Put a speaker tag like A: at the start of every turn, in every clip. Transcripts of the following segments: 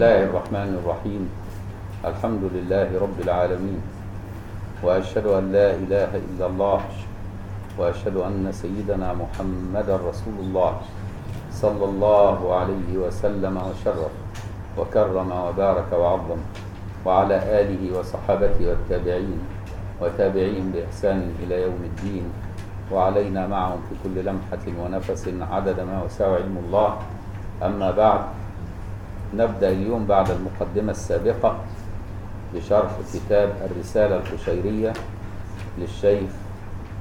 A: الله الرحمن الرحيم. الحمد لله رب العالمين. وأشهد أن لا إله إلا الله وأشهد أن سيدنا محمدا رسول الله صلى الله عليه وسلم وشرف وكرم وبارك وعظم وعلى آله وصحابته والتابعين وتابعين بإحسان إلى يوم الدين. وعلينا معهم في كل لمحة ونفس عدد ما وسع علم الله. أما بعد نبدأ اليوم بعد المقدمة السابقة بشرح كتاب الرسالة القشيرية للشيخ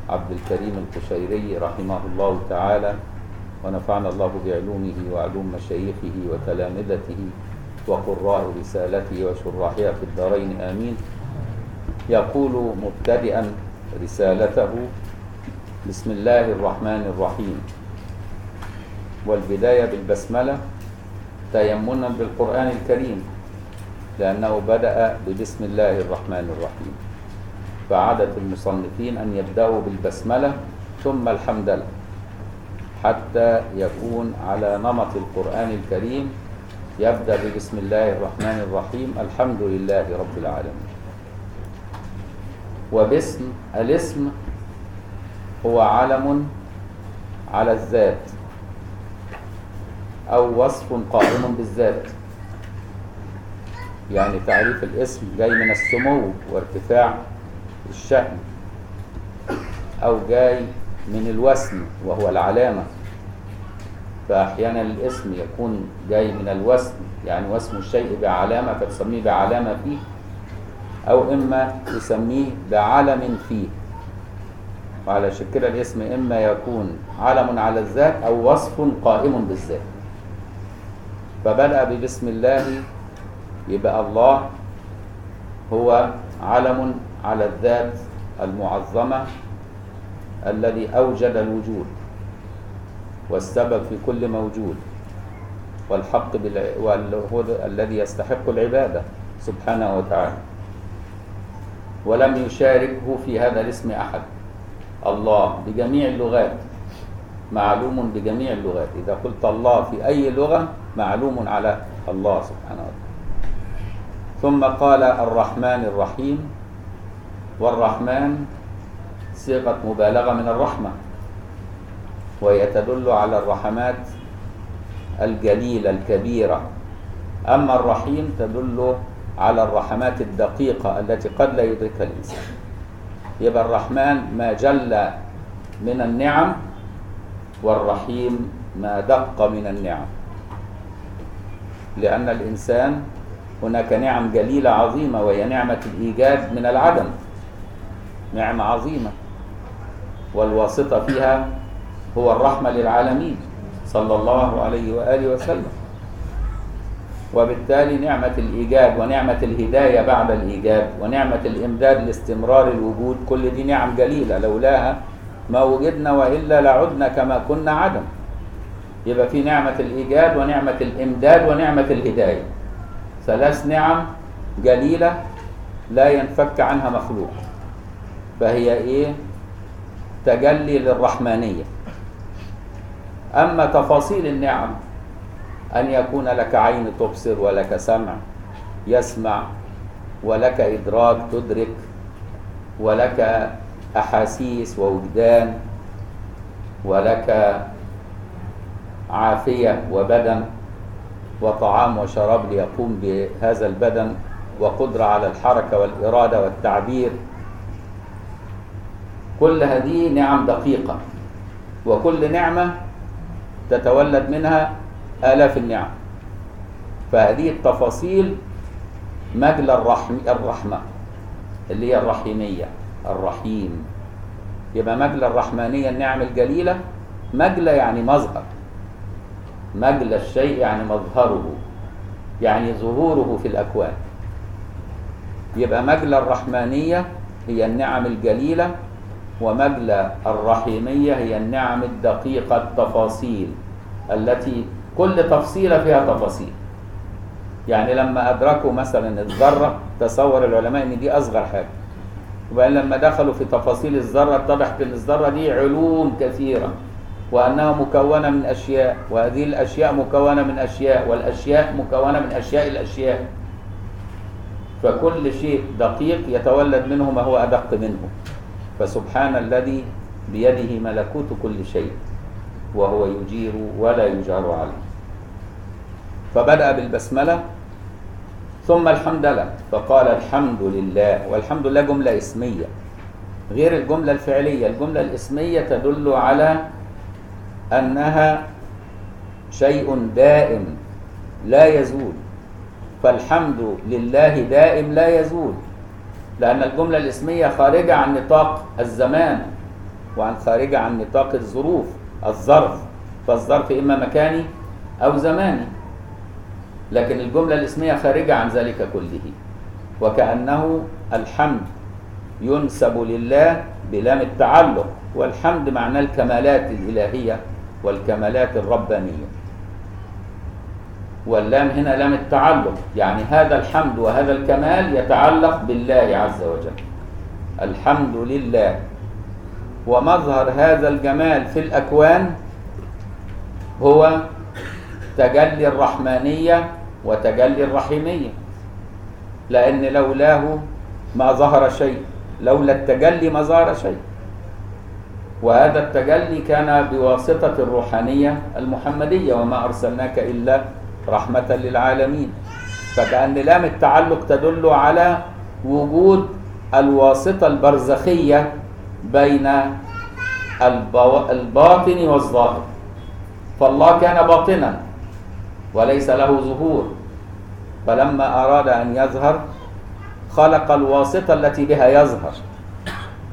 A: عبد الكريم القشيري رحمه الله تعالى ونفعنا الله بعلومه وعلوم مشايخه وتلامذته وقراء رسالته وشراحها في الدارين آمين. يقول مبتدئا رسالته بسم الله الرحمن الرحيم. والبداية بالبسملة تيمنا بالقرآن الكريم لأنه بدأ ببسم الله الرحمن الرحيم. فعادة المصنفين أن يبدأوا بالبسملة ثم الحمدلة حتى يكون على نمط القرآن الكريم يبدأ ببسم الله الرحمن الرحيم الحمد لله رب العالمين. وباسم الاسم هو علم على الذات. أو وصف قائم بالذات. يعني تعريف الاسم جاي من السمو وارتفاع الشأن أو جاي من الوسم وهو العلامة. فأحيانا الاسم يكون جاي من الوسم يعني وسم الشيء بعلامة فتسميه بعلامة فيه أو إما تسميه بعلم فيه. وعلى كده الاسم إما يكون علم على الذات أو وصف قائم بالذات. فبدأ ببسم الله. يبقى الله هو علم على الذات المعظمة الذي أوجد الوجود والسبب في كل موجود والحق الذي يستحق العبادة سبحانه وتعالى. ولم يشاركه في هذا الاسم أحد. الله بجميع اللغات معلوم بجميع اللغات. إذا قلت الله في أي لغة معلوم على الله سبحانه وتعالى. ثم قال الرحمن الرحيم والرحمن صيغة مبالغة من الرحمة وهي تدل على الرحمات الجليلة الكبيرة. أما الرحيم تدل على الرحمات الدقيقة التي قد لا يدركها الإنسان. يبقى الرحمن ما جل من النعم والرحيم ما دق من النعم. لأن الإنسان هناك نعم جليلة عظيمة وهي نعمة الإيجاد من العدم. نعمة عظيمة. والواسطة فيها هو الرحمة للعالمين صلى الله عليه وآله وسلم. وبالتالي نعمة الإيجاد ونعمة الهداية بعد الإيجاد ونعمة الإمداد لاستمرار الوجود كل دي نعم جليلة. لولاها ما وجدنا وإلا لعدنا كما كنا عدم. يبقى في نعمة الإيجاد ونعمة الإمداد ونعمة الهداية. ثلاث نعم جليلة لا ينفك عنها مخلوق فهي إيه؟ تجلي للرحمانية. أما تفاصيل النعم أن يكون لك عين تبصر ولك سمع يسمع ولك إدراك تدرك ولك أحاسيس ووجدان ولك عافية وبدن وطعام وشراب ليقوم بهذا البدن وقدرة على الحركة والإرادة والتعبير. كل هذه نعم دقيقة وكل نعمة تتولد منها آلاف النعم. فهذه التفاصيل مجلى الرحم الرحمة اللي هي الرحيمية الرحيم. يبقى مجلى الرحمانية النعم الجليلة مجلى يعني مظهر. مجلى الشيء يعني مظهره يعني ظهوره في الأكوان. يبقى مجلى الرحمانية هي النعم الجليلة ومجلى الرحيمية هي النعم الدقيقة التفاصيل التي كل تفصيلة فيها تفاصيل. يعني لما أدركوا مثلا الذرة تصور العلماء أن دي أصغر حاجة. وبعدين لما دخلوا في تفاصيل الذرة اتضح أن الذرة دي علوم كثيرة. وأنها مكونة من أشياء وهذه الأشياء مكونة من أشياء والأشياء مكونة من أشياء الأشياء. فكل شيء دقيق يتولد منه ما هو أدق منه. فسبحان الذي بيده ملكوت كل شيء وهو يجير ولا يجار عليه. فبدأ بالبسملة ثم الحمد لله فقال الحمد لله والحمد لله جملة اسمية. غير الجملة الفعلية الجملة الاسمية تدل على أنها شيء دائم لا يزول. فالحمد لله دائم لا يزول. لأن الجملة الاسمية خارجة عن نطاق الزمان وعن خارجة عن نطاق الظروف الظرف. فالظرف إما مكاني أو زماني. لكن الجملة الاسمية خارجة عن ذلك كله. وكأنه الحمد ينسب لله بلام التعلق. والحمد معناه الكمالات الإلهية. والكمالات الربانية. واللام هنا لام التعلق يعني هذا الحمد وهذا الكمال يتعلق بالله عز وجل. الحمد لله. ومظهر هذا الجمال في الأكوان هو تجلي الرحمانية وتجلي الرحيمية. لأن لولاه ما ظهر شيء لولا التجلي ما ظهر شيء. وهذا التجلي كان بواسطة الروحانية المحمدية وما أرسلناك إلا رحمة للعالمين. فكأن لام التعلق تدل على وجود الواسطة البرزخية بين الباطن والظاهر. فالله كان باطنا وليس له ظهور. فلما أراد أن يظهر خلق الواسطة التي بها يظهر.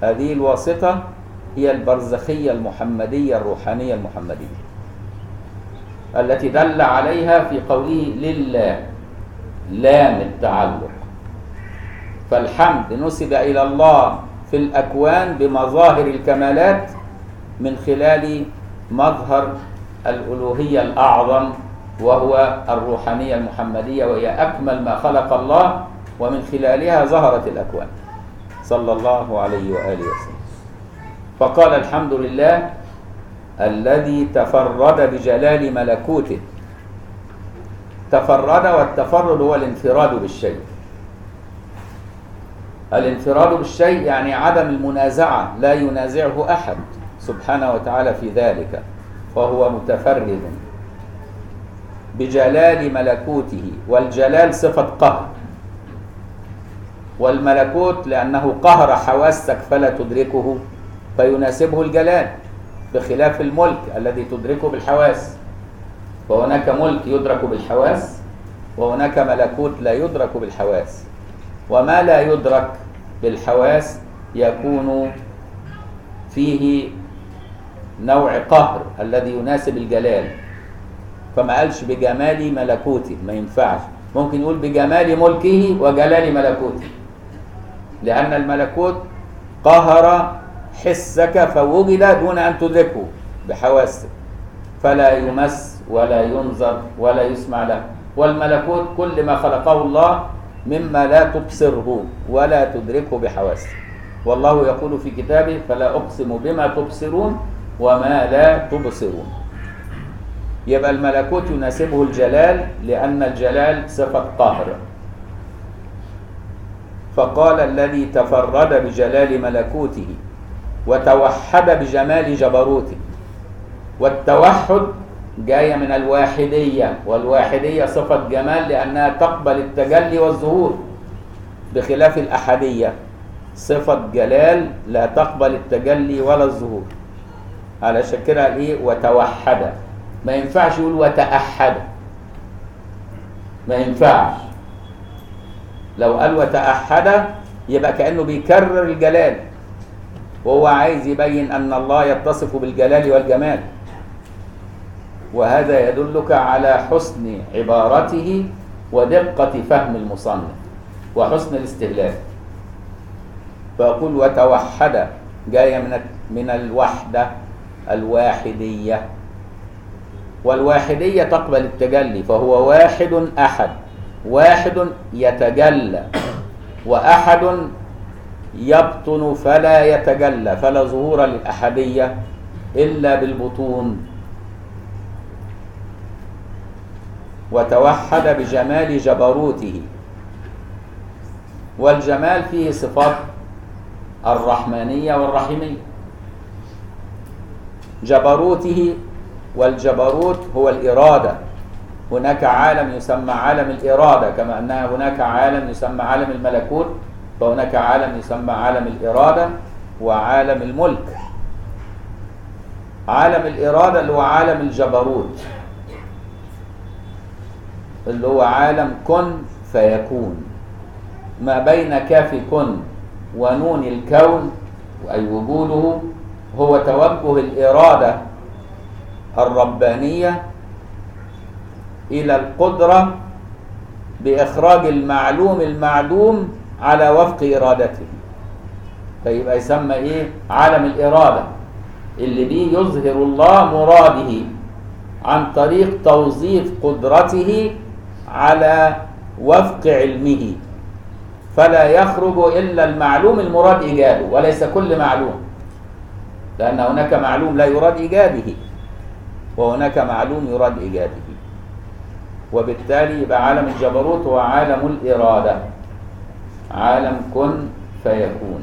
A: هذه الواسطة هي البرزخية المحمدية الروحانية المحمدية التي دل عليها في قوله لله لام التعلق. فالحمد نسب إلى الله في الأكوان بمظاهر الكمالات من خلال مظهر الألوهية الأعظم وهو الروحانية المحمدية وهي أكمل ما خلق الله ومن خلالها ظهرت الأكوان. صلى الله عليه وآله وسلم. فقال الحمد لله الذي تفرد بجلال ملكوته. تفرد والتفرد هو الانفراد بالشيء. الانفراد بالشيء يعني عدم المنازعة لا ينازعه أحد سبحانه وتعالى في ذلك فهو متفرد بجلال ملكوته. والجلال صفة قهر. والملكوت لأنه قهر حواسك فلا تدركه. فيناسبه الجلال بخلاف الملك الذي تدركه بالحواس. وهناك ملك يدرك بالحواس وهناك ملكوت لا يدرك بالحواس. وما لا يدرك بالحواس يكون فيه نوع قهر الذي يناسب الجلال. فما قالش بجمال ملكوته ما ينفعش. ممكن يقول بجمال ملكه وجلال ملكوته. لأن الملكوت قهر حسك فوجد دون أن تدركه بحواسك فلا يمس ولا ينظر ولا يسمع له. والملكوت كل ما خلقه الله مما لا تبصره ولا تدركه بحواسك والله يقول في كتابه فلا أقسم بما تبصرون وما لا تبصرون. يبقى الملكوت يناسبه الجلال لأن الجلال صفة قهر فقال الذي تفرد بجلال ملكوته وتوحد بجمال جبروته والتوحد جاية من الواحدية والواحدية صفة جمال لأنها تقبل التجلي والظهور بخلاف الأحدية. صفة جلال لا تقبل التجلي ولا الظهور. على شكلها إيه؟ وتوحد. ما ينفعش يقول وتأحد. ما ينفعش. لو قال وتأحد يبقى كأنه بيكرر الجلال. وهو عايز يبين أن الله يتصف بالجلال والجمال. وهذا يدلك على حسن عبارته ودقة فهم المصنف وحسن الاستهلاك فيقول وتوحد جاية من من الوحدة الواحدية. والواحدية تقبل التجلي فهو واحد أحد واحد يتجلى وأحد يبطن فلا يتجلى فلا ظهور للأحدية إلا بالبطون. وتوحد بجمال جبروته. والجمال فيه صفات الرحمانية والرحيمية. جبروته والجبروت هو الإرادة. هناك عالم يسمى عالم الإرادة كما أن هناك عالم يسمى عالم الملكوت. فهناك عالم يسمى عالم الإرادة وعالم الملك. عالم الإرادة اللي هو عالم الجبروت اللي هو عالم كن فيكون. ما بين كاف كن ونون الكون أي وجوده هو توجه الإرادة الربانية إلى القدرة بإخراج المعلوم المعدوم على وفق إرادته. فيبقى يسمى إيه؟ عالم الإرادة اللي بيه يظهر الله مراده عن طريق توظيف قدرته على وفق علمه. فلا يخرج إلا المعلوم المراد إيجاده وليس كل معلوم. لأن هناك معلوم لا يراد إيجاده وهناك معلوم يراد إيجاده. وبالتالي يبقى عالم الجبروت هو عالم الإرادة. عالم كن فيكون.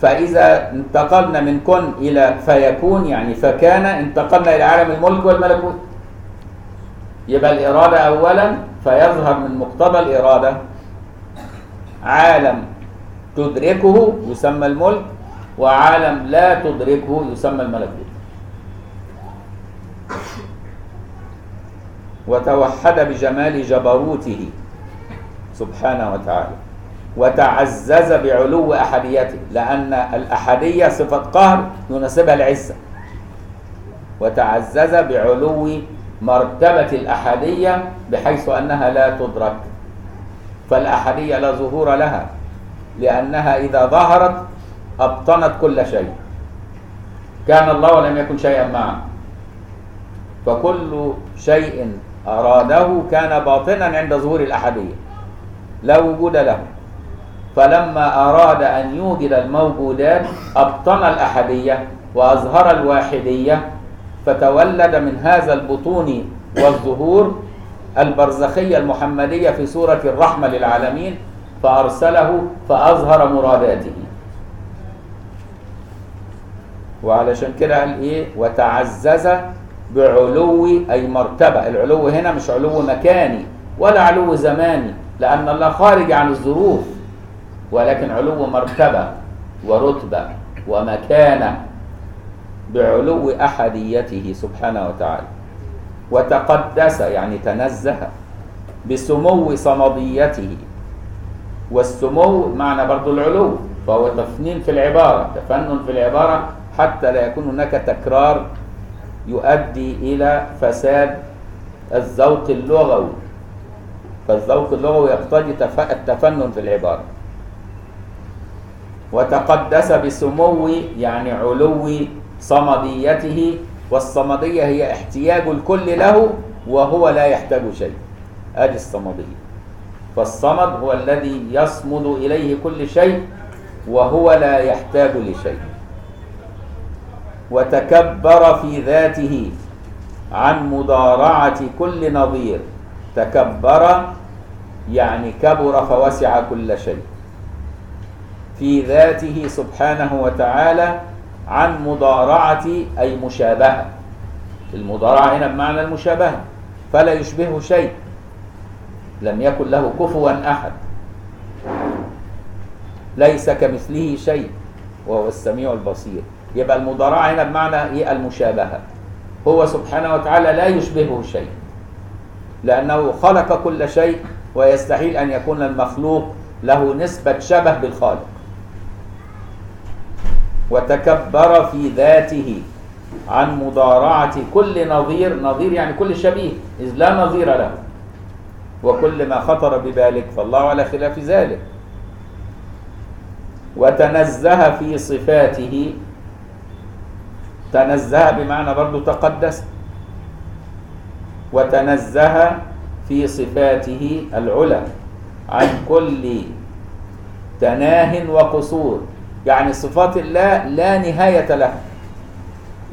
A: فإذا انتقلنا من كن إلى فيكون يعني فكان انتقلنا إلى عالم الملك والملكوت. يبقى الإرادة أولا فيظهر من مقتضى الإرادة عالم تدركه يسمى الملك وعالم لا تدركه يسمى الملكوت. وتوحد بجمال جبروته سبحانه وتعالى وتعزز بعلو أحديته لأن الأحدية صفة قهر يناسبها العزة. وتعزز بعلو مرتبة الأحدية بحيث أنها لا تدرك. فالأحدية لا ظهور لها لأنها إذا ظهرت أبطنت كل شيء. كان الله ولم يكن شيئا معه فكل شيء أراده كان باطنا عند ظهور الأحدية. لا وجود له. فلما أراد أن يوجد الموجودات أبطن الأحدية وأظهر الواحدية فتولد من هذا البطون والظهور البرزخية المحمدية في سورة الرحمة للعالمين فأرسله فأظهر مراداته. وعلشان كده قال إيه؟ وتعزز بعلو أي مرتبة. العلو هنا مش علو مكاني ولا علو زماني لأن الله خارج عن الظروف ولكن علو مرتبة ورتبة ومكانة بعلو أحديته سبحانه وتعالى. وتقدس يعني تنزه بسمو صمديته. والسمو معنى برضو العلو فهو تفنين في العبارة تفنن في العبارة حتى لا يكون هناك تكرار يؤدي إلى فساد الذوق اللغوي. فالذوق اللغوي يقتضي التفنن في العبارة. وتقدس بسمو يعني علو صمديته والصمدية هي احتياج الكل له وهو لا يحتاج شيء. أدي الصمدية. فالصمد هو الذي يصمد إليه كل شيء وهو لا يحتاج لشيء. وتكبر في ذاته عن مضارعة كل نظير. تكبر يعني كبر فوسع كل شيء. في ذاته سبحانه وتعالى عن مضارعة أي مشابهة. المضارعة هنا بمعنى المشابهة فلا يشبهه شيء. لم يكن له كفوا أحد. ليس كمثله شيء وهو السميع البصير. يبقى المضارعة هنا بمعنى إيه؟ المشابهة. هو سبحانه وتعالى لا يشبهه شيء. لأنه خلق كل شيء ويستحيل أن يكون المخلوق له نسبة شبه بالخالق. وتكبر في ذاته عن مضارعة كل نظير نظير يعني كل شبيه إذ لا نظير له. وكل ما خطر ببالك فالله على خلاف ذلك. وتنزه في صفاته تنزه بمعنى برضو تقدس. وتنزه في صفاته العلى عن كل تناه وقصور. يعني صفات الله لا نهاية لها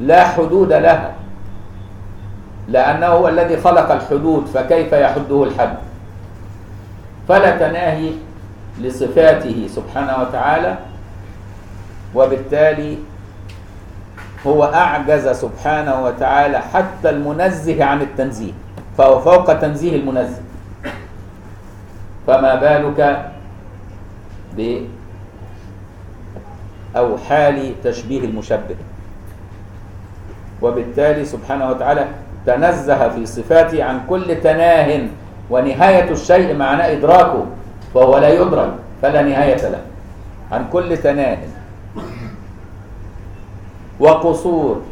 A: لا حدود لها. لأنه هو الذي خلق الحدود فكيف يحده الحد؟ فلا تناهي لصفاته سبحانه وتعالى وبالتالي هو أعجز سبحانه وتعالى حتى المنزه عن التنزيه فهو فوق تنزيه المنزه. فما بالك ب أو حال تشبيه المشبه؟ وبالتالي سبحانه وتعالى تنزه في صفاته عن كل تناه ونهاية الشيء معناه إدراكه فهو لا يدرك فلا نهاية له. عن كل تناه. وقصور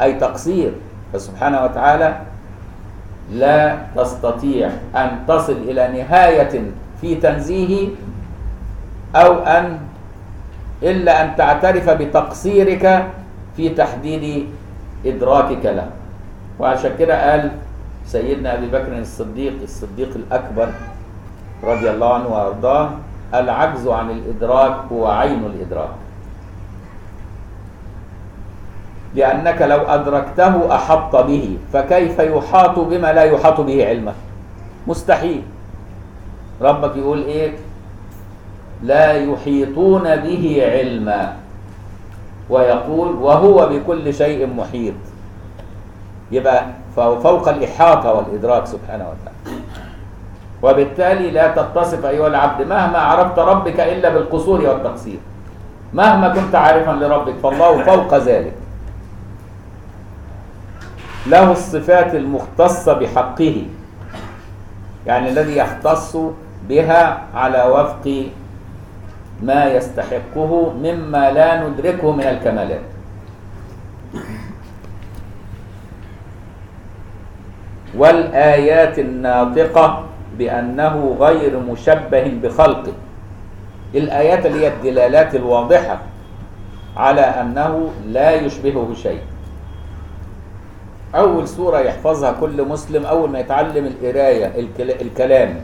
A: أي تقصير. فسبحانه وتعالى لا تستطيع أن تصل إلى نهاية في تنزيهه أو أن إلا أن تعترف بتقصيرك في تحديد إدراكك له. وعشان كده قال سيدنا أبي بكر الصديق الصديق الأكبر رضي الله عنه وأرضاه العجز عن الإدراك هو عين الإدراك. لأنك لو أدركته أحط به فكيف يحاط بما لا يحاط به علمه مستحيل. ربك يقول إيه؟ لا يحيطون به علما. ويقول وهو بكل شيء محيط. يبقى فهو فوق الإحاطة والإدراك سبحانه وتعالى. وبالتالي لا تتصف أيها العبد مهما عرفت ربك إلا بالقصور والتقصير. مهما كنت عارفا لربك فالله فوق ذلك. له الصفات المختصة بحقه يعني الذي يختص بها على وفق ما يستحقه مما لا ندركه من الكمالات. والآيات الناطقة بأنه غير مشبه بخلقه الآيات اللي هي الدلالات الواضحة على أنه لا يشبهه شيء. أول سورة يحفظها كل مسلم أول ما يتعلم القراية الكل- الكلام.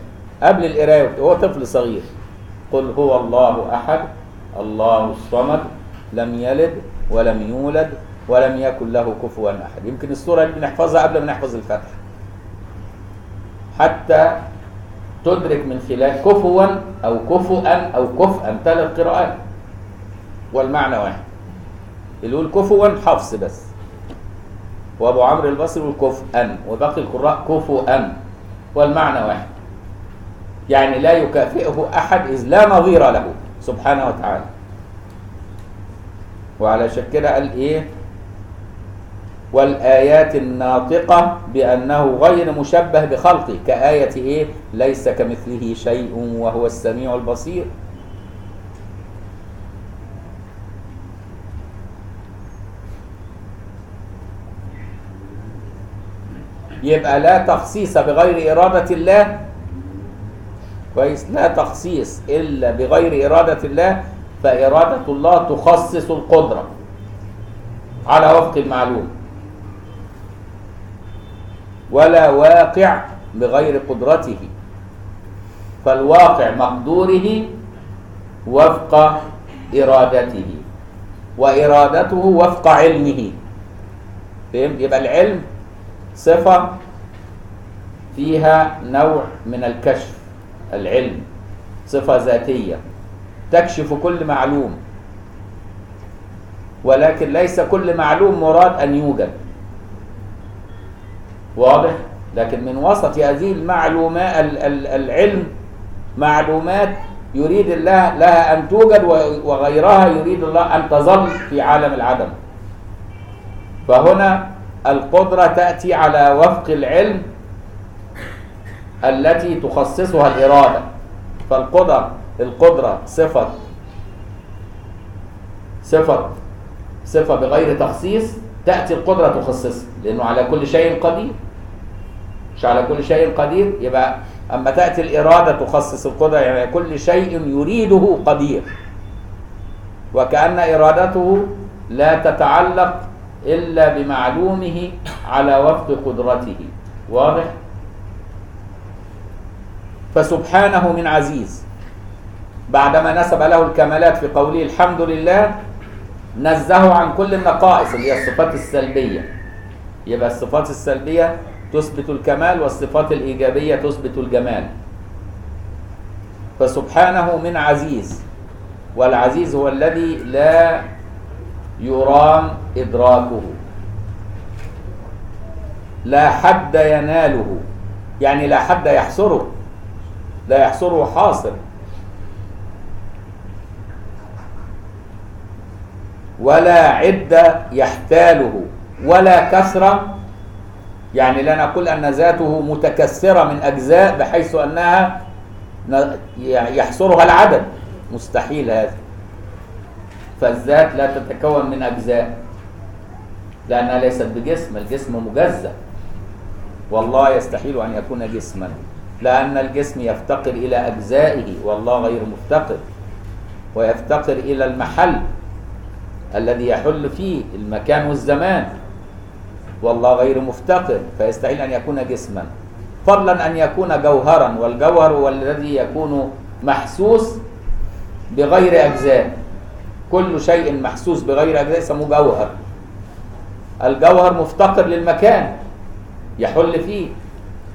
A: قبل القراية هو طفل صغير. قل هو الله أحد الله الصمد لم يلد ولم يولد ولم يكن له كفوا أحد. يمكن السورة اللي بنحفظها قبل ما نحفظ الفتح. حتى تدرك من خلال كفوا أو كفؤا أو كفءا ثلاث قراءات. والمعنى واحد. اللي يقول كفوا حفص بس. وابو عمرو البصري كفءا وباقي القراء كفؤا والمعنى واحد. يعني لا يكافئه أحد إذ لا نظير له سبحانه وتعالى. وعلى كده قال إيه؟ والآيات الناطقة بأنه غير مشبه بخلقه كآية إيه؟ ليس كمثله شيء وهو السميع البصير. يبقى لا تخصيص بغير إرادة الله. كويس. لا تخصيص إلا بغير إرادة الله فإرادة الله تخصص القدرة على وفق المعلوم. ولا واقع بغير قدرته. فالواقع مقدوره وفق إرادته وإرادته وفق علمه. فهمت؟ يبقى العلم صفة فيها نوع من الكشف العلم صفة ذاتية تكشف كل معلوم. ولكن ليس كل معلوم مراد أن يوجد. واضح؟ لكن من وسط هذه المعلومات ال- ال- العلم معلومات يريد الله لها أن توجد وغيرها يريد الله أن تظل في عالم العدم. فهنا القدرة تأتي على وفق العلم التي تخصصها الإرادة. فالقدرة القدرة صفة صفة صفة بغير تخصيص تأتي القدرة تخصصها لأنه على كل شيء قدير. مش على كل شيء قدير يبقى أما تأتي الإرادة تخصص القدرة يعني كل شيء يريده قدير. وكأن إرادته لا تتعلق إلا بمعلومه على وفق قدرته. واضح؟ فسبحانه من عزيز. بعدما نسب له الكمالات في قوله الحمد لله نزهه عن كل النقائص اللي هي الصفات السلبية. يبقى الصفات السلبية تثبت الكمال والصفات الإيجابية تثبت الجمال. فسبحانه من عزيز. والعزيز هو الذي لا يرام إدراكه. لا حد يناله. يعني لا حد يحصره. لا يحصره حاصر ولا عدة يحتاله. ولا كثرة يعني لا نقول أن ذاته متكثرة من أجزاء بحيث أنها يحصرها العدد. مستحيل هذا. فالذات لا تتكون من أجزاء لأنها ليست بجسم الجسم مجزأ. والله يستحيل أن يكون جسما لأن الجسم يفتقر إلى أجزائه والله غير مفتقر. ويفتقر إلى المحل الذي يحل فيه المكان والزمان والله غير مفتقر فيستحيل أن يكون جسما. فضلا أن يكون جوهرا والجوهر هو الذي يكون محسوس بغير أجزاء. كل شيء محسوس بغير أجزاء يسموه جوهر. الجوهر مفتقر للمكان يحل فيه.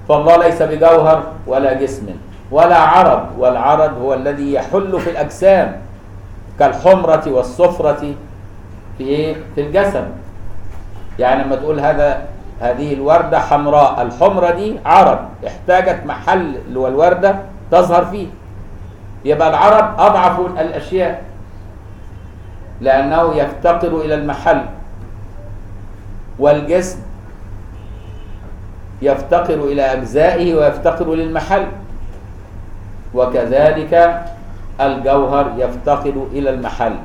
A: فالله ليس بجوهر ولا جسم ولا عرض والعرض هو الذي يحل في الأجسام كالحمرة والصفرة في إيه في الجسد يعني لما تقول هذا هذه الوردة حمراء الحمرة دي عرض احتاجت محل اللي هو الوردة تظهر فيه. يبقى العرض أضعف الأشياء. لأنه يفتقر إلى المحل. والجسم يفتقر إلى أجزائه ويفتقر للمحل. وكذلك الجوهر يفتقر إلى المحل.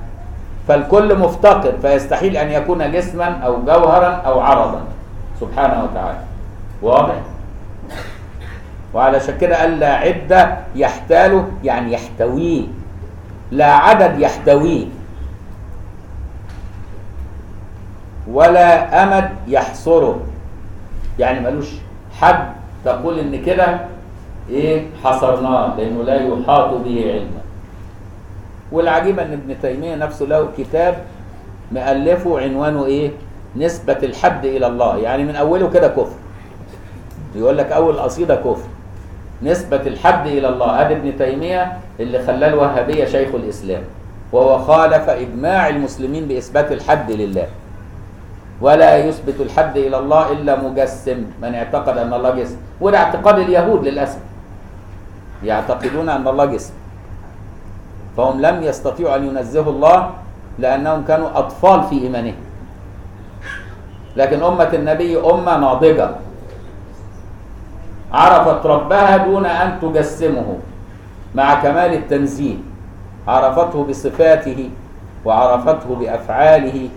A: فالكل مفتقر فيستحيل أن يكون جسما أو جوهرا أو عرضا. سبحانه وتعالى. واضح؟ وعلى كده قال لا عدة يحتاله يعني يحتويه. لا عدد يحتويه. ولا أمد يحصره. يعني ملوش حد تقول إن كده إيه حصرناه لأنه لا يحاط به علما. والعجيب إن ابن تيمية نفسه له كتاب مؤلفه عنوانه إيه؟ نسبة الحد إلى الله. يعني من أوله كده كفر. يقول لك أول قصيدة كفر. نسبة الحد إلى الله. أدي ابن تيمية اللي خلاه الوهابية شيخ الإسلام. وهو خالف إجماع المسلمين بإثبات الحد لله. ولا يثبت الحد إلى الله إلا مجسم. من اعتقد أن الله جسم. وده اعتقاد اليهود للأسف. يعتقدون أن الله جسم. فهم لم يستطيعوا أن ينزهوا الله لأنهم كانوا أطفال في إيمانهم. لكن أمة النبي أمة ناضجة. عرفت ربها دون أن تجسمه مع كمال التنزيه. عرفته بصفاته وعرفته بأفعاله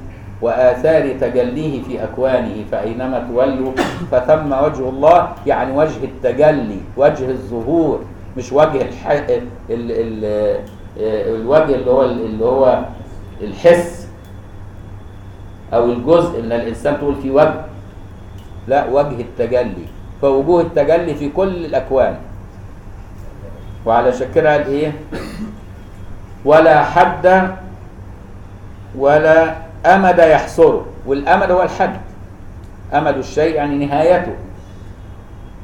A: وآثار تجليه في أكوانه فأينما تولوا فثم وجه الله يعني وجه التجلي وجه الظهور مش وجه الح... ال... ال... الوجه اللي هو اللي هو الحس أو الجزء من الإنسان تقول فيه وجه. لا وجه التجلي. فوجوه التجلي في كل الأكوان. وعلى شكلها قال إيه؟ ولا حد ولا أمد يحصره والأمد هو الحد. أمد الشيء يعني نهايته.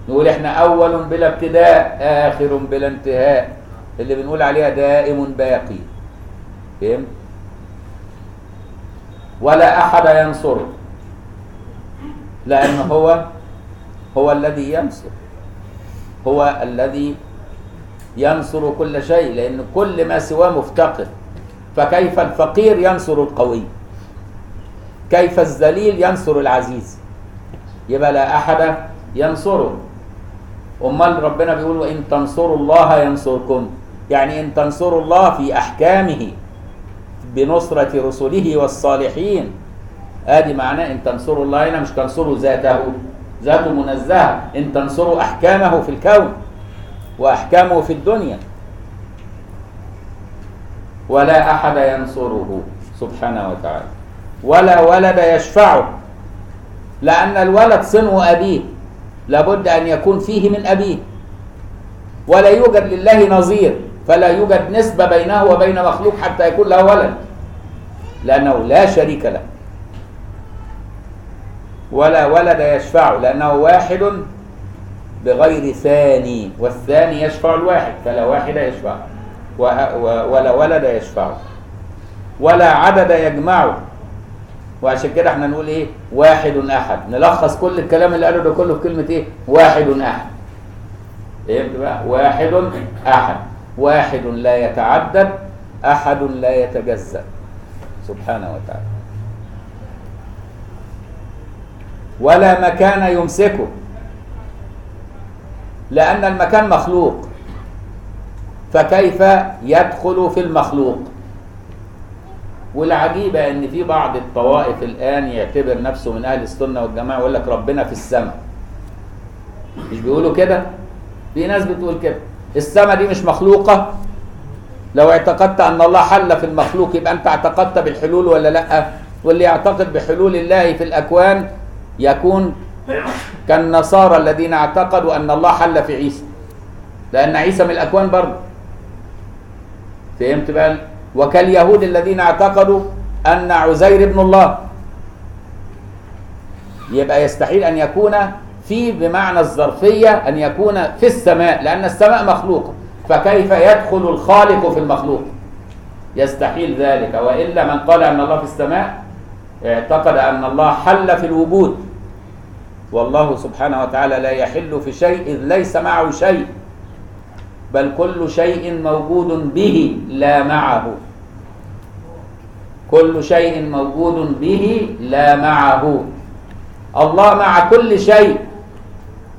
A: نقول إحنا أول بلا ابتداء آخر بلا انتهاء. اللي بنقول عليها دائم باقي. فهم؟ ولا أحد ينصره. لأن هو هو الذي ينصر. هو الذي ينصر كل شيء لأن كل ما سواه مفتقر. فكيف الفقير ينصر القوي؟ كيف الذليل ينصر العزيز؟ يبقى لا أحد ينصره. أمال ربنا بيقول وإن تنصروا الله ينصركم. يعني إن تنصروا الله في أحكامه بنصرة رسله والصالحين. آدي معناه إن تنصروا الله هنا مش تنصروا ذاته ذاته منزهة. إن تنصروا أحكامه في الكون وأحكامه في الدنيا. ولا أحد ينصره. سبحانه وتعالى. ولا ولد يشفعه. لأن الولد صنو أبيه. لابد أن يكون فيه من أبيه. ولا يوجد لله نظير. فلا يوجد نسبة بينه وبين مخلوق حتى يكون له ولد. لأنه لا شريك له. ولا ولد يشفعه. لأنه واحد بغير ثاني. والثاني يشفع الواحد. فلا واحد يشفع. ولا ولد يشفعه. ولا عدد يجمعه. وعشان كده إحنا نقول إيه؟ واحد أحد. نلخص كل الكلام اللي قاله ده كله في كلمة إيه؟ واحد أحد. فهمت بقى؟ واحد أحد. واحد لا يتعدد أحد لا يتجزأ. سبحانه وتعالى. ولا مكان يمسكه. لأن المكان مخلوق. فكيف يدخل في المخلوق؟ والعجيبة أن في بعض الطوائف الآن يعتبر نفسه من أهل السنة والجماعة ويقول لك ربنا في السماء. مش بيقولوا كده؟ في ناس بتقول كده. السماء دي مش مخلوقة؟ لو اعتقدت أن الله حل في المخلوق يبقى أنت اعتقدت بالحلول ولا لأ؟ واللي يعتقد بحلول الله في الأكوان يكون كالنصارى الذين اعتقدوا أن الله حل في عيسى. لأن عيسى من الأكوان برضه. فهمت بقى؟ وكاليهود الذين اعتقدوا أن عزير ابن الله. يبقى يستحيل أن يكون في بمعنى الظرفية أن يكون في السماء لأن السماء مخلوقة فكيف يدخل الخالق في المخلوق؟ يستحيل ذلك. وإلا من قال أن الله في السماء اعتقد أن الله حل في الوجود. والله سبحانه وتعالى لا يحل في شيء إذ ليس معه شيء. بل كل شيء موجود به لا معه. كل شيء موجود به لا معه. الله مع كل شيء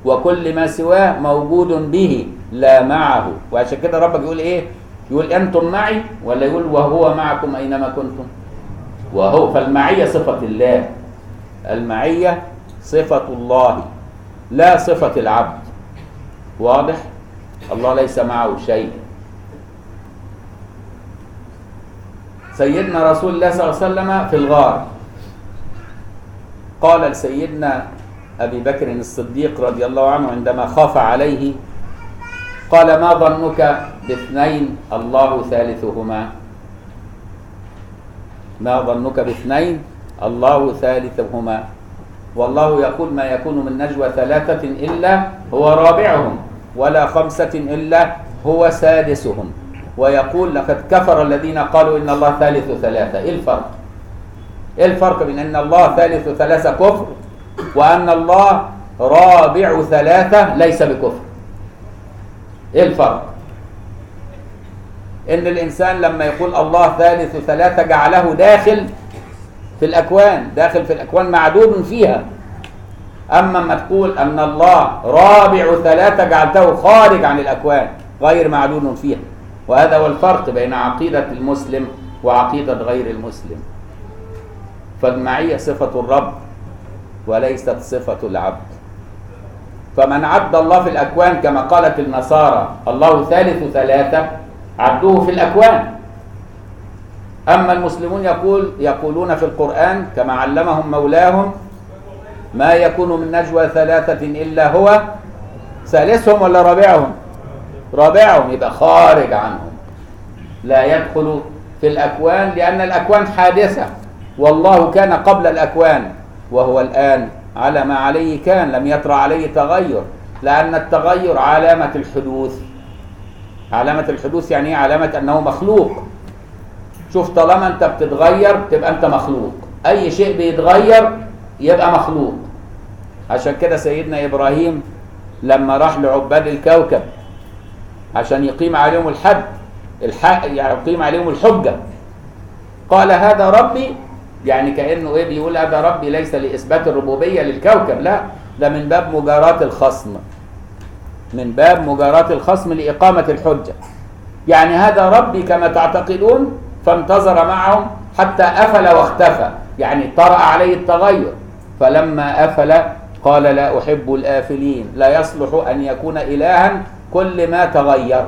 A: وكل ما سواه موجود به لا معه. وعشان كده ربك يقول إيه؟ يقول أنتم معي ولا يقول وهو معكم أينما كنتم؟ وهو فالمعية صفة الله. المعية صفة الله لا صفة العبد. واضح؟ الله ليس معه شيء. سيدنا رسول الله صلى الله عليه وسلم في الغار. قال لسيدنا أبي بكر الصديق رضي الله عنه عندما خاف عليه قال ما ظنك باثنين الله ثالثهما؟ ما ظنك باثنين الله ثالثهما؟ والله يقول ما يكون من نجوى ثلاثة إلا هو رابعهم. ولا خمسة إلا هو سادسهم ويقول لقد كفر الذين قالوا إن الله ثالث ثلاثة إيه الفرق؟ إيه الفرق بين أن الله ثالث ثلاثة كفر وأن الله رابع ثلاثة ليس بكفر إيه الفرق؟ إن الإنسان لما يقول الله ثالث ثلاثة جعله داخل في الأكوان داخل في الأكوان معدود فيها أما ما تقول أن الله رابع ثلاثة جعلته خارج عن الأكوان غير معدود فيها. وهذا هو الفرق بين عقيدة المسلم وعقيدة غير المسلم. فالمعية صفة الرب وليست صفة العبد. فمن عد الله في الأكوان كما قالت النصارى الله ثالث ثلاثة عدوه في الأكوان. أما المسلمون يقول يقولون في القرآن كما علمهم مولاهم ما يكون من نجوى ثلاثة إلا هو ثالثهم ولا رابعهم؟ رابعهم يبقى خارج عنهم. لا يدخل في الأكوان لأن الأكوان حادثة. والله كان قبل الأكوان وهو الآن على ما عليه كان لم يطرأ عليه تغير. لأن التغير علامة الحدوث. علامة الحدوث يعني إيه؟ علامة أنه مخلوق. شوف طالما أنت بتتغير تبقى أنت مخلوق. أي شيء بيتغير يبقى مخلوق. عشان كده سيدنا إبراهيم لما راح لعباد الكوكب عشان يقيم عليهم الحد الحق يعني يقيم عليهم الحجة. قال هذا ربي يعني كأنه إيه بيقول هذا ربي ليس لإثبات الربوبية للكوكب لا ده من باب مجاراة الخصم. من باب مجاراة الخصم لإقامة الحجة. يعني هذا ربي كما تعتقدون فانتظر معهم حتى أفل واختفى. يعني طرأ عليه التغير. فلما أفل قال لا أحب الآفلين. لا يصلح أن يكون إلها كل ما تغير.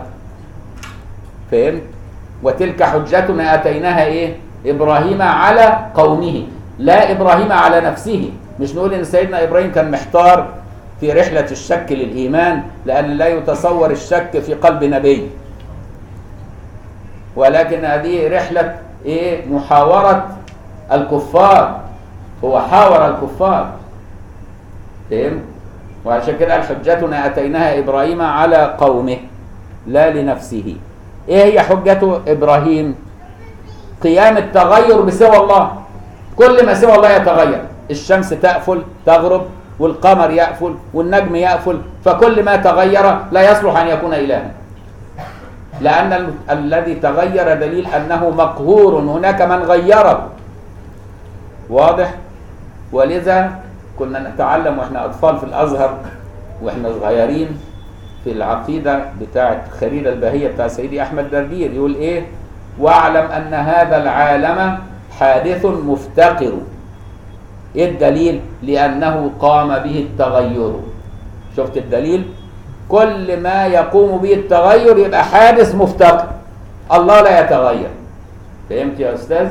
A: فهمت؟ وتلك حجتنا أتيناها إيه؟ إبراهيم على قومه. لا إبراهيم على نفسه. مش نقول إن سيدنا إبراهيم كان محتار في رحلة الشك للإيمان لأن لا يتصور الشك في قلب نبي. ولكن هذه رحلة إيه؟ محاورة الكفار. هو حاور الكفار. فهم وعشان كده حجتنا أتيناها إبراهيم على قومه لا لنفسه. إيه هي حجة إبراهيم؟ قيام التغير بسوى الله. كل ما سوى الله يتغير. الشمس تأفل تغرب والقمر يأفل والنجم يأفل فكل ما تغير لا يصلح أن يكون إلها. لأن ال- الذي تغير دليل أنه مقهور. هناك من غيره. واضح؟ ولذا كنا نتعلم وإحنا أطفال في الأزهر وإحنا صغيرين في العقيدة بتاعة خليل البهية بتاع سيدي أحمد دردير يقول إيه؟ واعلم أن هذا العالم حادث مفتقر. إيه الدليل؟ لأنه قام به التغير. شفت الدليل؟ كل ما يقوم به التغير يبقى حادث مفتقر. الله لا يتغير. فهمت يا أستاذ؟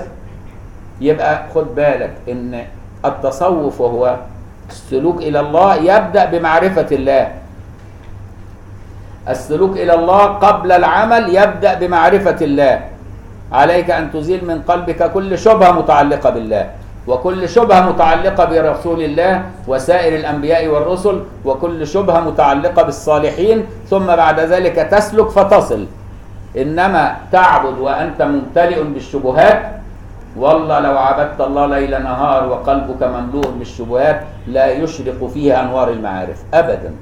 A: يبقى خد بالك إن التصوف وهو السلوك إلى الله يبدأ بمعرفة الله. السلوك إلى الله قبل العمل يبدأ بمعرفة الله. عليك أن تزيل من قلبك كل شبهة متعلقة بالله وكل شبهة متعلقة برسول الله وسائر الأنبياء والرسل وكل شبهة متعلقة بالصالحين ثم بعد ذلك تسلك فتصل. إنما تعبد وأنت ممتلئ بالشبهات والله لو عبدت الله ليل نهار وقلبك مملوء بالشبهات لا يشرق فيه أنوار المعارف. ابدا.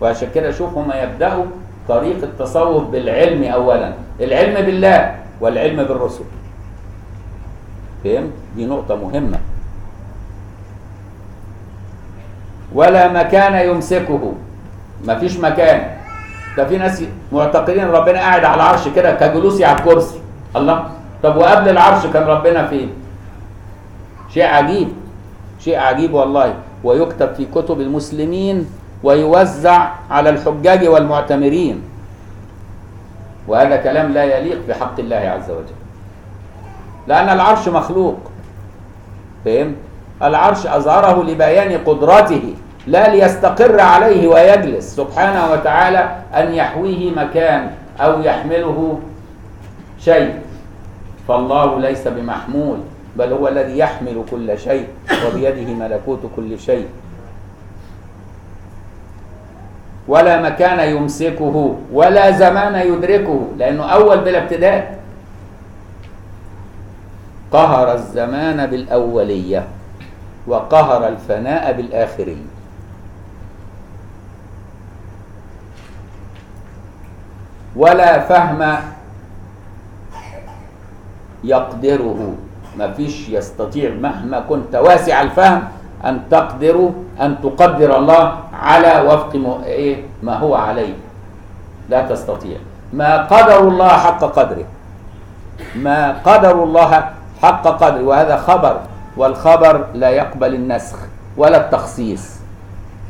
A: وعشان كده شوف هما يبدأوا طريق التصوف بالعلم اولا. العلم بالله والعلم بالرسل. فهمت دي نقطة مهمة. ولا مكان يمسكه. مفيش مكان. ده في ناس معتقدين ربنا قاعد على العرش كده كجلوسي على الكرسي. الله؟ طب وقبل العرش كان ربنا فين؟ شيء عجيب شيء عجيب والله. ويكتب في كتب المسلمين ويوزع على الحجاج والمعتمرين. وهذا كلام لا يليق بحق الله عز وجل. لأن العرش مخلوق. فهم؟ العرش أظهره لبيان قدرته لا ليستقر عليه ويجلس. سبحانه وتعالى أن يحويه مكان أو يحمله شيء. فالله ليس بمحمول بل هو الذي يحمل كل شيء وبيده ملكوت كل شيء. ولا مكان يمسكه ولا زمان يدركه لأنه أول بلا ابتداء. قهر الزمان بالأولية وقهر الفناء بالآخرية. ولا فهم يقدره. ما فيش يستطيع مهما كنت واسع الفهم أن تقدر أن تقدر الله على وفق إيه ما هو عليه. لا تستطيع. ما قدر الله حق قدره. ما قدر الله حق قدره. وهذا خبر. والخبر لا يقبل النسخ ولا التخصيص.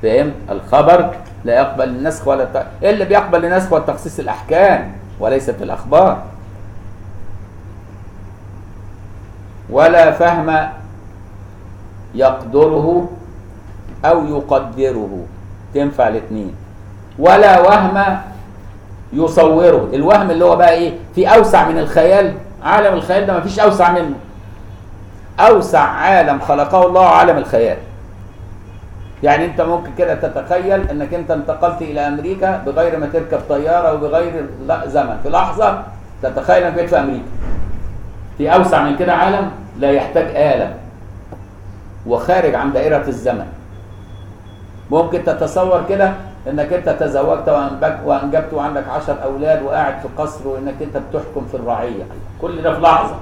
A: فهم؟ الخبر لا يقبل النسخ ولا الت... إيه اللي بيقبل النسخ والتخصيص؟ الأحكام وليست الأخبار. ولا فهم يقدره أو يقدره. تنفع الاثنين ولا وهم يصوره. الوهم اللي هو بقى إيه؟ في أوسع من الخيال. عالم الخيال ده مفيش أوسع منه. أوسع عالم خلقه الله عالم الخيال. يعني أنت ممكن كده تتخيل إنك أنت انتقلت إلى أمريكا بغير ما تركب طيارة وبغير زمن. في لحظة تتخيل إنك في أمريكا. في أوسع من كده عالم لا يحتاج آلة. وخارج عن دائرة الزمن. ممكن تتصور كده إنك أنت تزوجت وأنجبت وعندك عشر أولاد وقاعد في قصر وإنك أنت بتحكم في الرعية. كل ده في لحظة.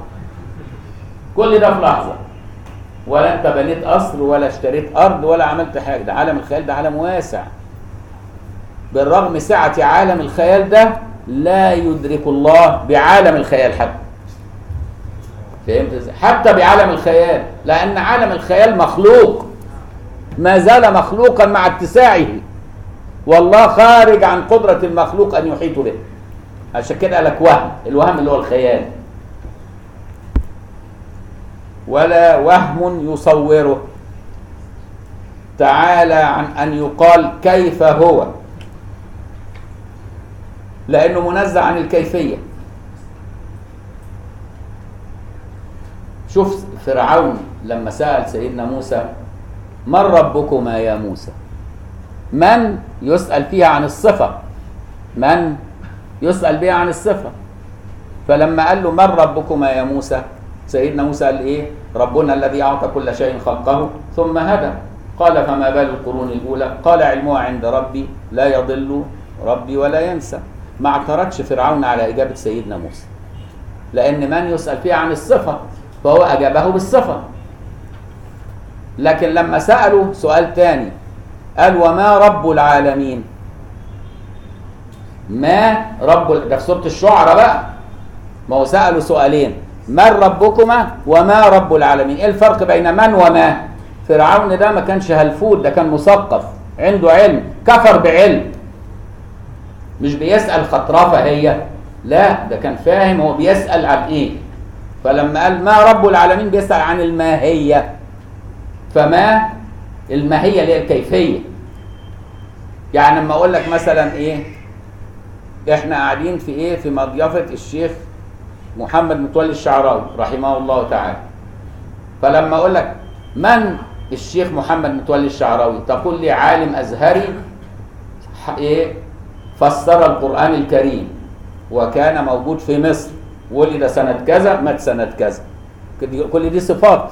A: كل ده في لحظة. ولا أنت بنيت قصر ولا اشتريت أرض ولا عملت حاجة. ده عالم الخيال ده عالم واسع. بالرغم سعة عالم الخيال ده لا يدرك الله بعالم الخيال حتى. فهمت إزاي؟ حتى بعالم الخيال لأن عالم الخيال مخلوق. ما زال مخلوقا مع اتساعه. والله خارج عن قدرة المخلوق أن يحيط به. عشان كده قال لك وهم الوهم اللي هو الخيال. ولا وهم يصوره. تعالى عن أن يقال كيف هو. لأنه منزه عن الكيفية. شوف فرعون لما سأل سيدنا موسى من ربكما يا موسى؟ من يسأل فيها عن الصفة؟ من يسأل بها عن الصفة؟ فلما قال له من ربكما يا موسى؟ سيدنا موسى قال إيه؟ ربنا الذي أعطى كل شيء خلقه ثم هدى. قال فما بال القرون الأولى؟ قال علمها عند ربي لا يضل ربي ولا ينسى. ما اعترضش فرعون على إجابة سيدنا موسى لأن من يسأل فيها عن الصفة؟ فهو أجابه بالصفه لكن لما سألوا سؤال تاني قال وما رب العالمين؟ ما رب ده في سورة الشعراء بقى. ما هو سألوا سؤالين من ربكما وما رب العالمين؟ إيه الفرق بين من وما؟ فرعون ده ما كانش هلفوت ده كان مثقف عنده علم كفر بعلم. مش بيسأل خطرفة هي لا ده كان فاهم هو بيسأل عن إيه. فلما قال ما رب العالمين بيسأل عن الماهية. فما الماهية اللي هي الكيفية. يعني لما أقول لك مثلا إيه إحنا قاعدين في إيه في مضيفه الشيخ محمد متولي الشعراوي رحمه الله تعالى. فلما أقول لك من الشيخ محمد متولي الشعراوي؟ تقول لي عالم أزهري إيه فسر القرآن الكريم وكان موجود في مصر. ولد سنه كذا مات سنه كذا. كل دي صفات.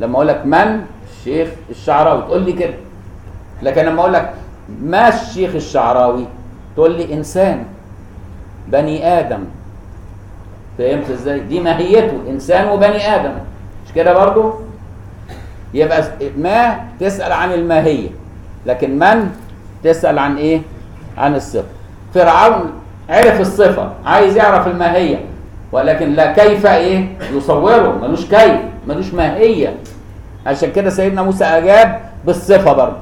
A: لما أقول لك من الشيخ الشعراوي تقول لي كده. لكن لما أقول لك ما الشيخ الشعراوي تقول لي إنسان. بني آدم. فهمت إزاي؟ دي ماهيته إنسان وبني آدم. مش كده برضو؟ يبقى ما تسأل عن الماهية لكن من تسأل عن إيه؟ عن الصفة. فرعون عرف الصفة عايز يعرف الماهية. ولكن لا كيف إيه؟ يصوره ملوش كيف ملوش ماهية. عشان كده سيدنا موسى أجاب بالصفة برضه.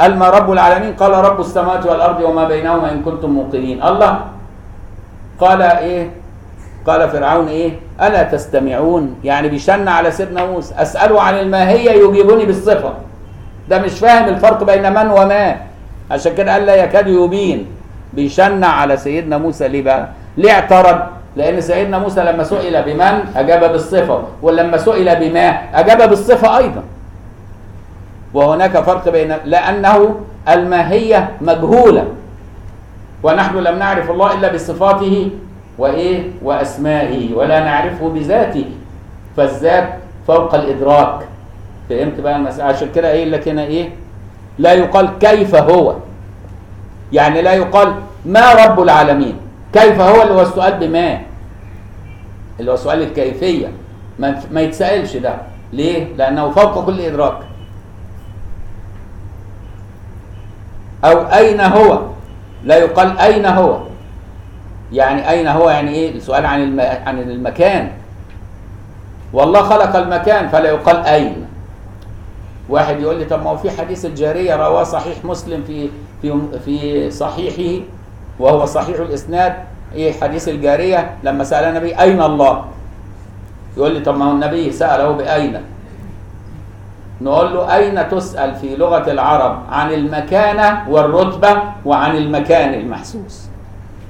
A: قال ما رب العالمين؟ قال رب السماوات والأرض وما بينهما إن كنتم موقنين. الله. قال إيه؟ قال فرعون إيه؟ ألا تستمعون؟ يعني بيشن على سيدنا موسى. أسأله عن الماهية يجيبني بالصفة. ده مش فاهم الفرق بين من وما. عشان كده قال لا يكاد يبين. بيشن على سيدنا موسى. ليه بقى؟ ليه اعترض لأن سيدنا موسى لما سئل بمن اجاب بالصفة ولما سئل بما اجاب بالصفة أيضا. وهناك فرق بين لأنه الماهية مجهولة ونحن لم نعرف الله إلا بصفاته وإيه؟ وأسمائه ولا نعرفه بذاته. فالذات فوق الإدراك. فهمت بقى المسألة؟ عشان كده قايل لك هنا إيه؟ لا يقال كيف هو. يعني لا يقال ما رب العالمين. كيف هو اللي هو السؤال بما؟ اللي هو سؤال الكيفية. ما, ما يتسألش ده. ليه؟ لأنه فوق كل إدراك. أو أين هو؟ لا يقال أين هو. يعني أين هو؟ يعني إيه؟ السؤال عن الم... عن المكان. والله خلق المكان فلا يقال أين. واحد يقول لي طب ما هو في حديث الجارية رواه صحيح مسلم في في في صحيحه. وهو صحيح الإسناد إيه حديث الجارية لما سأل النبي أين الله؟ يقول لي طب ما هو النبي سأله بأين؟ نقول له أين تسأل في لغة العرب؟ عن المكانة والرتبة وعن المكان المحسوس.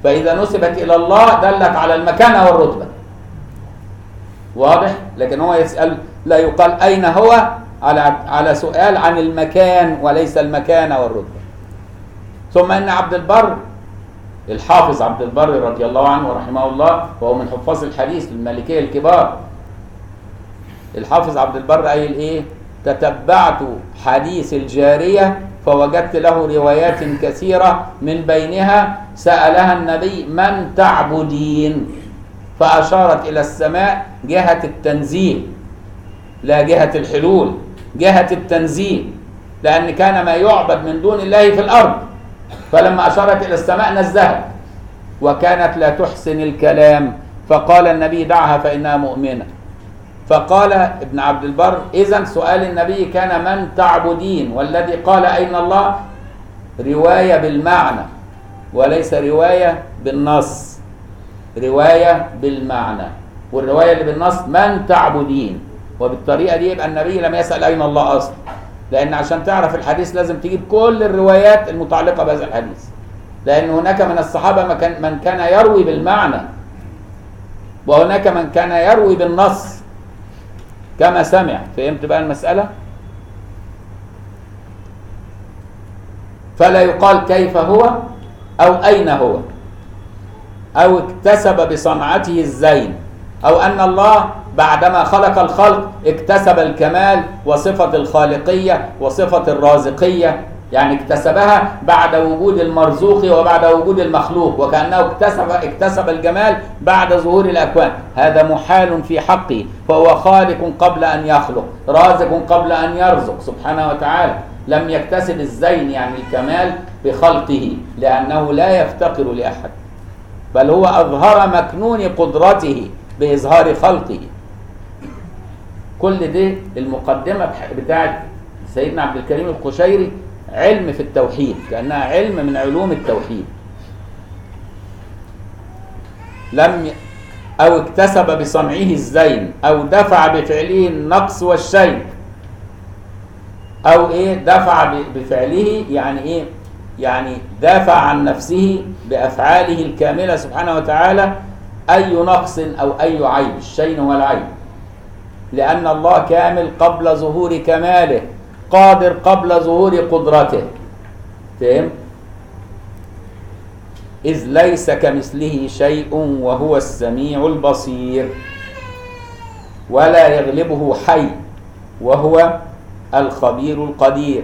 A: فإذا نسبت إلى الله دلت على المكانة والرتبة. واضح؟ لكن هو يسأل لا يقال أين هو؟ على على سؤال عن المكان وليس المكانة والرتبة. ثم إن عبد البر الحافظ عبد البر رضي الله عنه ورحمه الله وهو من حفاظ الحديث المالكية الكبار. الحافظ عبد البر قايل إيه؟ تتبعت حديث الجارية فوجدت له روايات كثيرة من بينها سألها النبي من تعبدين؟ فأشارت إلى السماء جهة التنزيل لا جهة الحلول جهة التنزيل لأن كان ما يعبد من دون الله في الأرض. فلما أشارت إلى السماء نزهت وكانت لا تحسن الكلام. فقال النبي دعها فإنها مؤمنة. فقال ابن عبد البر إذا سؤال النبي كان من تعبدين؟ والذي قال أين الله؟ رواية بالمعنى وليس رواية بالنص. رواية بالمعنى. والرواية اللي بالنص من تعبدين؟ وبالطريقة دي يبقى النبي لم يسأل أين الله أصلا. لأن عشان تعرف الحديث لازم تجيب كل الروايات المتعلقة بهذا الحديث. لأن هناك من الصحابة من كان, يروي بالمعنى. وهناك من كان يروي بالنص. كما سمع. فهمت بقى المسألة؟ فلا يقال كيف هو أو أين هو. أو اكتسب بصنعته الزين. أو أن الله بعدما خلق الخلق اكتسب الكمال وصفة الخالقية وصفة الرازقية. يعني اكتسبها بعد وجود المرزوق وبعد وجود المخلوق وكأنه اكتسب اكتسب الجمال بعد ظهور الأكوان. هذا محال في حقه فهو خالق قبل أن يخلق رازق قبل أن يرزق. سبحانه وتعالى لم يكتسب الزين يعني الكمال بخلقه لأنه لا يفتقر لأحد بل هو أظهر مكنون قدرته بإظهار خلقه. كل دي المقدمة بتاعت سيدنا عبد الكريم القشيري علم في التوحيد كأنها علم من علوم التوحيد لم. أو اكتسب بصنعه الزين أو دفع بفعله النقص والشيء أو إيه دفع بفعله يعني إيه يعني دافع عن نفسه بأفعاله الكاملة سبحانه وتعالى أي نقص أو أي عيب الشين هو العيب لأن الله كامل قبل ظهور كماله قادر قبل ظهور قدرته. فهم؟ إذ ليس كمثله شيء وهو السميع البصير. ولا يغلبه حي وهو الخبير القدير.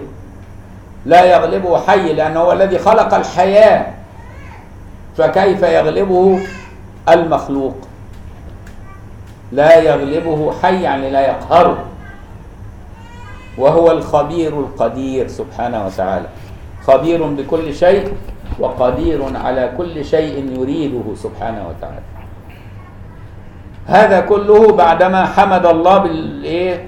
A: لا يغلبه حي لأنه هو الذي خلق الحياة. فكيف يغلبه المخلوق؟ لا يغلبه حي يعني لا يقهره. وهو الخبير القدير سبحانه وتعالى. خبير بكل شيء وقدير على كل شيء يريده سبحانه وتعالى. هذا كله بعدما حمد الله بالايه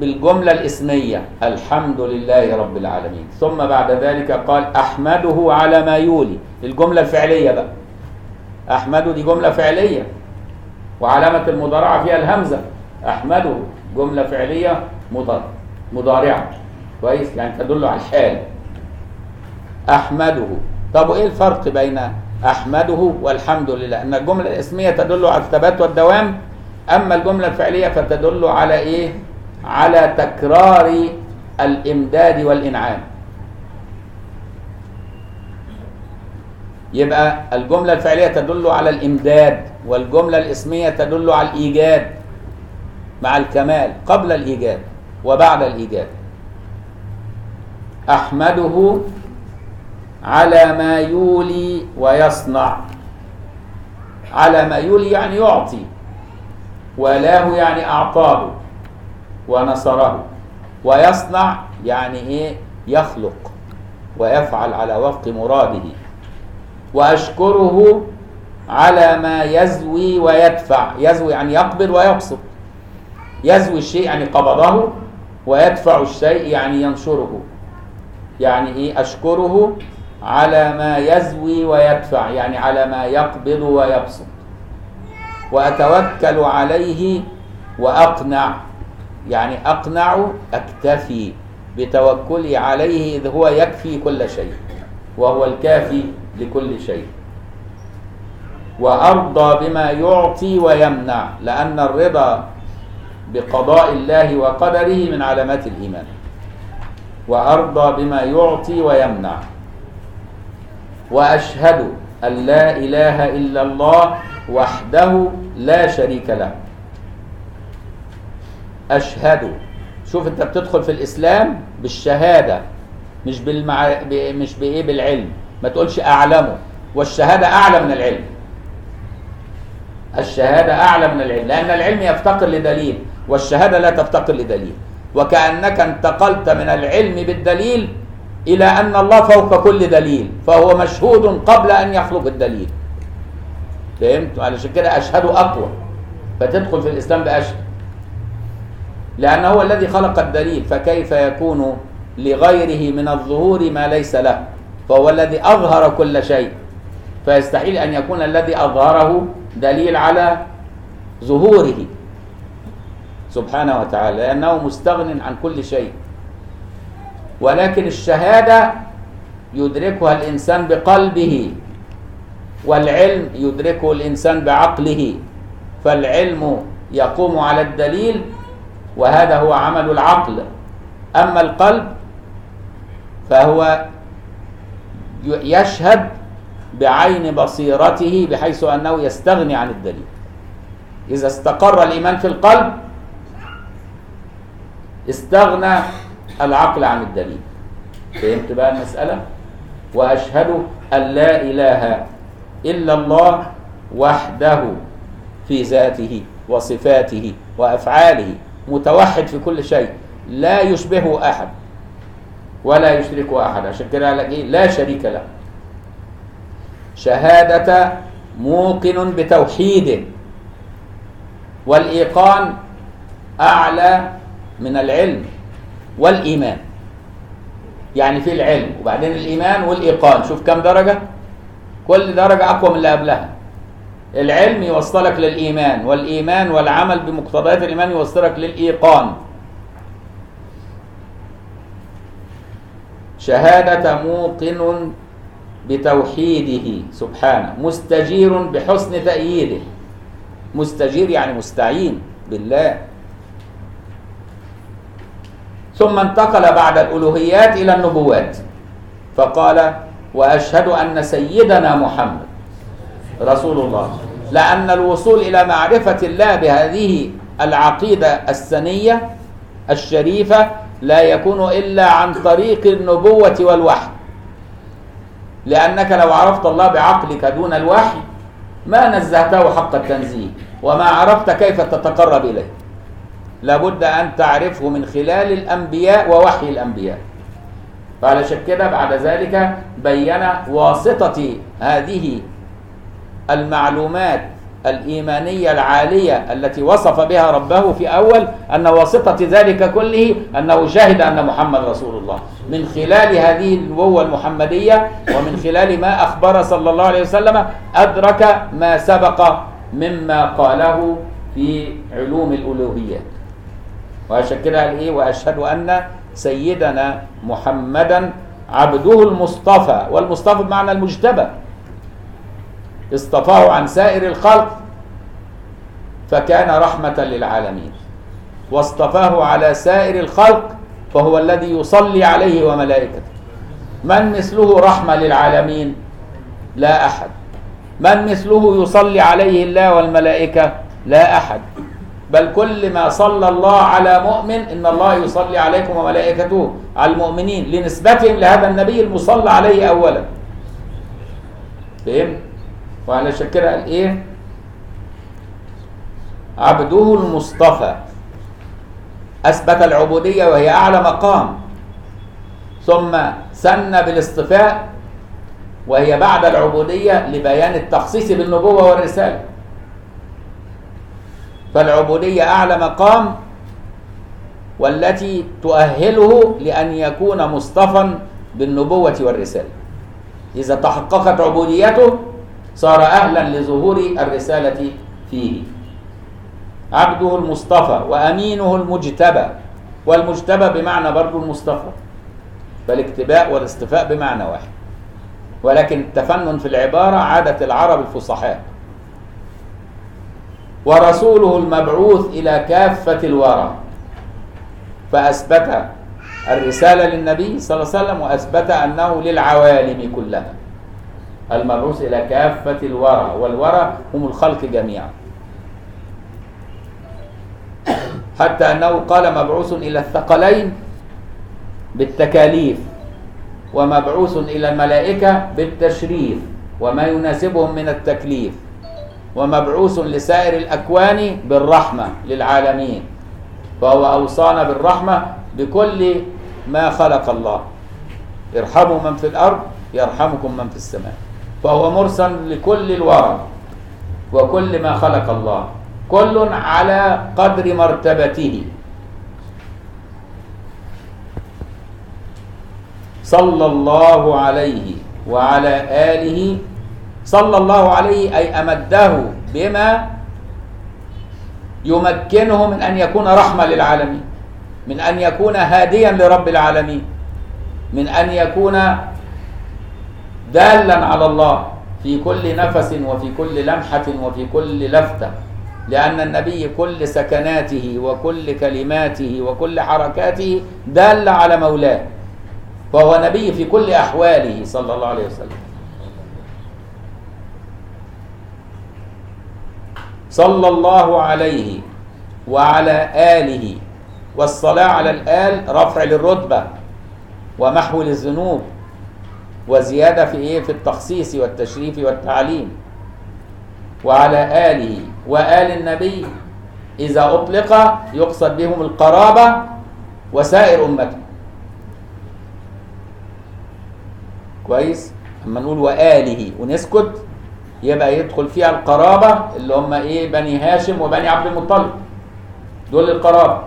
A: بالجملة الإسمية. الحمد لله رب العالمين. ثم بعد ذلك قال أحمده على ما يولي. الجملة الفعلية بقى. أحمده دي جملة فعلية. وعلامة المضارعة فيها الهمزة. أحمده. جملة فعلية مضارعه مضارعة. كويس؟ يعني تدل على الحال. أحمده. طب وايه الفرق بين أحمده والحمد لله؟ إن الجملة الإسمية تدل على الثبات والدوام أما الجملة الفعلية فتدل على إيه؟ على تكرار الإمداد والإنعام. يبقى الجملة الفعلية تدل على الإمداد. والجملة الإسمية تدل على الإيجاد مع الكمال قبل الإيجاد وبعد الإيجاد. أحمده على ما يولي ويصنع. على ما يولي يعني يعطي. ولاه يعني أعطاه ونصره. ويصنع يعني إيه؟ يخلق. ويفعل على وفق مراده. وأشكره على ما يزوي ويدفع. يزوي يعني يقبض ويبسط يزوي الشيء يعني قبضه ويدفع الشيء يعني ينشره. يعني إيه؟ أشكره على ما يزوي ويدفع. يعني على ما يقبض ويبسط وأتوكل عليه وأقنع. يعني أقنع أكتفي بتوكلي عليه إذ هو يكفي كل شيء. وهو الكافي لكل شيء. وأرضى بما يعطي ويمنع لأن الرضا بقضاء الله وقدره من علامات الإيمان. وأرضى بما يعطي ويمنع. وأشهد أن لا إله إلا الله وحده لا شريك له. أشهد. شوف أنت بتدخل في الإسلام بالشهادة مش بالمع... مش بإيه بالعلم. ما تقولش أعلمه. والشهادة أعلى من العلم. الشهادة أعلى من العلم لأن العلم يفتقر لدليل والشهادة لا تفتقر لدليل. وكأنك انتقلت من العلم بالدليل إلى أن الله فوق كل دليل فهو مشهود قبل أن يخلق الدليل. فهمت؟ علشان كده أشهد أقوى. فتدخل في الإسلام بأشهد. لأنه هو الذي خلق الدليل فكيف يكون لغيره من الظهور ما ليس له؟ فهو الذي أظهر كل شيء. فيستحيل أن يكون الذي أظهره دليل على ظهوره سبحانه وتعالى لأنه مستغن عن كل شيء. ولكن الشهادة يدركها الإنسان بقلبه والعلم يدركه الإنسان بعقله فالعلم يقوم على الدليل وهذا هو عمل العقل. أما القلب فهو يشهد بعين بصيرته بحيث أنه يستغني عن الدليل. إذا استقر الإيمان في القلب استغنى العقل عن الدليل. فهمت بقى المسألة؟ وأشهد أن لا إله إلا الله وحده في ذاته وصفاته وأفعاله متوحد في كل شيء لا يشبهه أحد ولا يشركه أحد. عشان كده قال لك إيه؟ لا شريك له. شهادة موقن بتوحيده والإيقان أعلى من العلم والإيمان. يعني في العلم وبعدين الإيمان والإيقان. شوف كم درجة؟ كل درجة أقوى من اللي قبلها. العلم يوصلك للإيمان والإيمان والعمل بمقتضيات الإيمان يوصلك للإيقان. شهادة موقن بتوحيده سبحانه مستجير بحسن تأييده. مستجير يعني مستعين بالله. ثم انتقل بعد الألوهيات إلى النبوات. فقال وأشهد أن سيدنا محمد رسول الله. لأن الوصول إلى معرفة الله بهذه العقيدة السنية الشريفة لا يكون إلا عن طريق النبوة والوحي. لأنك لو عرفت الله بعقلك دون الوحي ما نزهته حق التنزيه وما عرفت كيف تتقرب إليه. لابد أن تعرفه من خلال الأنبياء ووحي الأنبياء. فعلشان كده بعد ذلك بين واسطة هذه المعلومات الإيمانية العالية التي وصف بها ربه في أول أن واسطة ذلك كله أنه شهد أن محمد رسول الله. من خلال هذه النبوة المحمدية ومن خلال ما أخبر صلى الله عليه وسلم أدرك ما سبق مما قاله في علوم الألوهيات وعشان كده قال إيه وأشهد أن سيدنا محمدا عبده المصطفى والمصطفى بمعنى المجتبى. اصطفاه عن سائر الخلق فكان رحمة للعالمين. واصطفاه على سائر الخلق فهو الذي يصلي عليه وملائكته. من مثله رحمة للعالمين؟ لا أحد. من مثله يصلي عليه الله والملائكة؟ لا أحد. بل كل ما صلى الله على مؤمن إن الله يصلي عليكم وملائكته على المؤمنين لنسبتهم لهذا النبي المصلى عليه أولا. فهمت؟ وعلى كده قال إيه عبده المصطفى. أثبت العبودية وهي أعلى مقام. ثم سن بالاصطفاء وهي بعد العبودية لبيان التخصيص بالنبوة والرسالة. فالعبودية أعلى مقام والتي تؤهله لأن يكون مصطفى بالنبوة والرسالة. إذا تحققت عبوديته صار أهلا لظهور الرسالة فيه. عبده المصطفى وأمينه المجتبى والمجتبى بمعنى برضو المصطفى فالاكتباء والاصطفاء بمعنى واحد. ولكن التفنن في العبارة عادة العرب الفصحاء. ورسوله المبعوث إلى كافة الورى فأثبت الرسالة للنبي صلى الله عليه وسلم وأثبت أنه للعوالم كلها. المبعوث إلى كافة الورى والورى هم الخلق جميعا. حتى أنه قال مبعوث إلى الثقلين بالتكاليف ومبعوث إلى الملائكة بالتشريف وما يناسبهم من التكليف ومبعوث لسائر الأكوان بالرحمة للعالمين فهو أوصانا بالرحمة بكل ما خلق الله. ارحموا من في الأرض يرحمكم من في السماء فهو مرسل لكل الورى وكل ما خلق الله. كل على قدر مرتبته. صلى الله عليه وعلى آله. صلى الله عليه أي أمده بما يمكنه من أن يكون رحمة للعالمين من أن يكون هاديا لرب العالمين من أن يكون دالا على الله في كل نفس وفي كل لمحة وفي كل لفتة. لأن النبي كل سكناته وكل كلماته وكل حركاته دالة على مولاه. فهو نبي في كل أحواله صلى الله عليه وسلم. صلى الله عليه وعلى آله والصلاة على الآل رفع للرتبة ومحو للذنوب وزيادة في إيه؟ في التخصيص والتشريف والتعليم. وعلى آله وآل النبي إذا أطلق يقصد بهم القرابة وسائر أمته كويس؟ أما نقول وآله ونسكت يبقى يدخل فيها القرابة اللي هم إيه؟ بني هاشم وبني عبد المطلب. دول القرابة.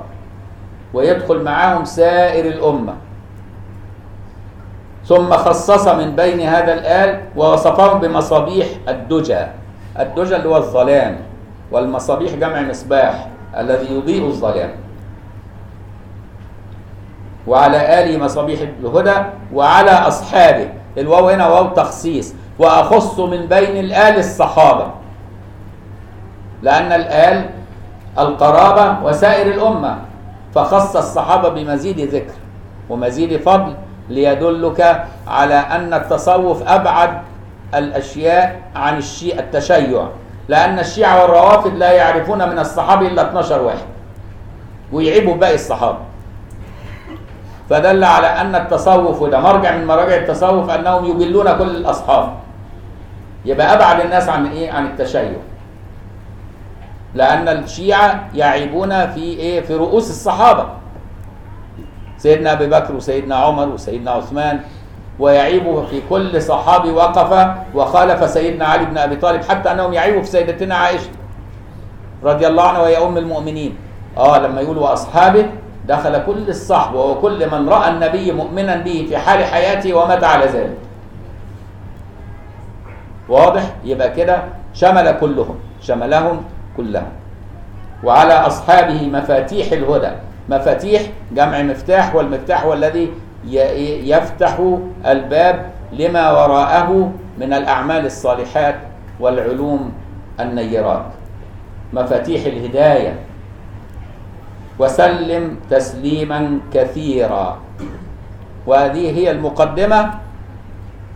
A: ويدخل معاهم سائر الأمة. ثم خصص من بين هذا الآل ووصفهم بمصابيح الدجى. الدجى اللي هو الظلام. والمصابيح جمع مصباح الذي يضيء الظلام. وعلى آله مصابيح الهدى وعلى أصحابه. الواو هنا واو تخصيص. وأخص من بين الآل الصحابة. لأن الآل القرابة وسائر الأمة. فخص الصحابة بمزيد ذكر ومزيد فضل ليدلك على أن التصوف أبعد الأشياء عن الشيء التشيع. لأن الشيعة والروافض لا يعرفون من الصحابة إلا 12 واحد. ويعيبوا باقي الصحابة. فدل على أن التصوف وده مرجع من مراجع التصوف أنهم يجلون كل الأصحاب. يبقى أبعد الناس عن إيه؟ عن التشيع. لأن الشيعة يعيبون في إيه؟ في رؤوس الصحابة. سيدنا أبي بكر وسيدنا عمر وسيدنا عثمان. ويعيب في كل صحابي وقف وخالف سيدنا علي بن أبي طالب حتى أنهم يعيبوا في سيدتنا عائشة رضي الله عنها وهي أم المؤمنين. آه لما يقول وأصحابه دخل كل الصحبة وكل من رأى النبي مؤمنا به في حال حياته ومات على ذلك. واضح؟ يبقى كده شمل كلهم شملهم كلهم. وعلى أصحابه مفاتيح الهدى مفاتيح جمع مفتاح والمفتاح هو الذي يفتح الباب لما وراءه من الأعمال الصالحات والعلوم النيرات. مفاتيح الهداية. وسلم تسليما كثيرا. وهذه هي المقدمة.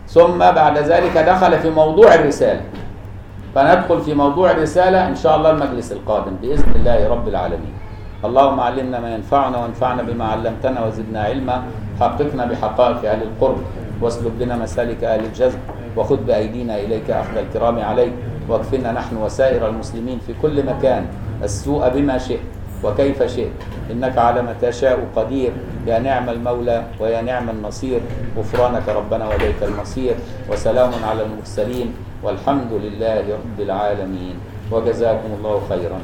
A: ثم بعد ذلك دخل في موضوع الرسالة. فندخل في موضوع الرسالة إن شاء الله المجلس القادم بإذن الله رب العالمين. اللهم علمنا ما ينفعنا وانفعنا بما علمتنا وزدنا علما. حققنا بحقائق أهل القرب واسلك بنا مسالك أهل الجزم وخذ بأيدينا إليك أخذ الكرام عليك واكفنا نحن وسائر المسلمين في كل مكان السوء بما شئت وكيف شئت. إنك على ما تشاء قدير. يا نعم المولى ويا نعم النصير غفرانك ربنا وإليك المصير. وسلام على المرسلين. والحمد لله رب العالمين. وجزاكم الله خيرا.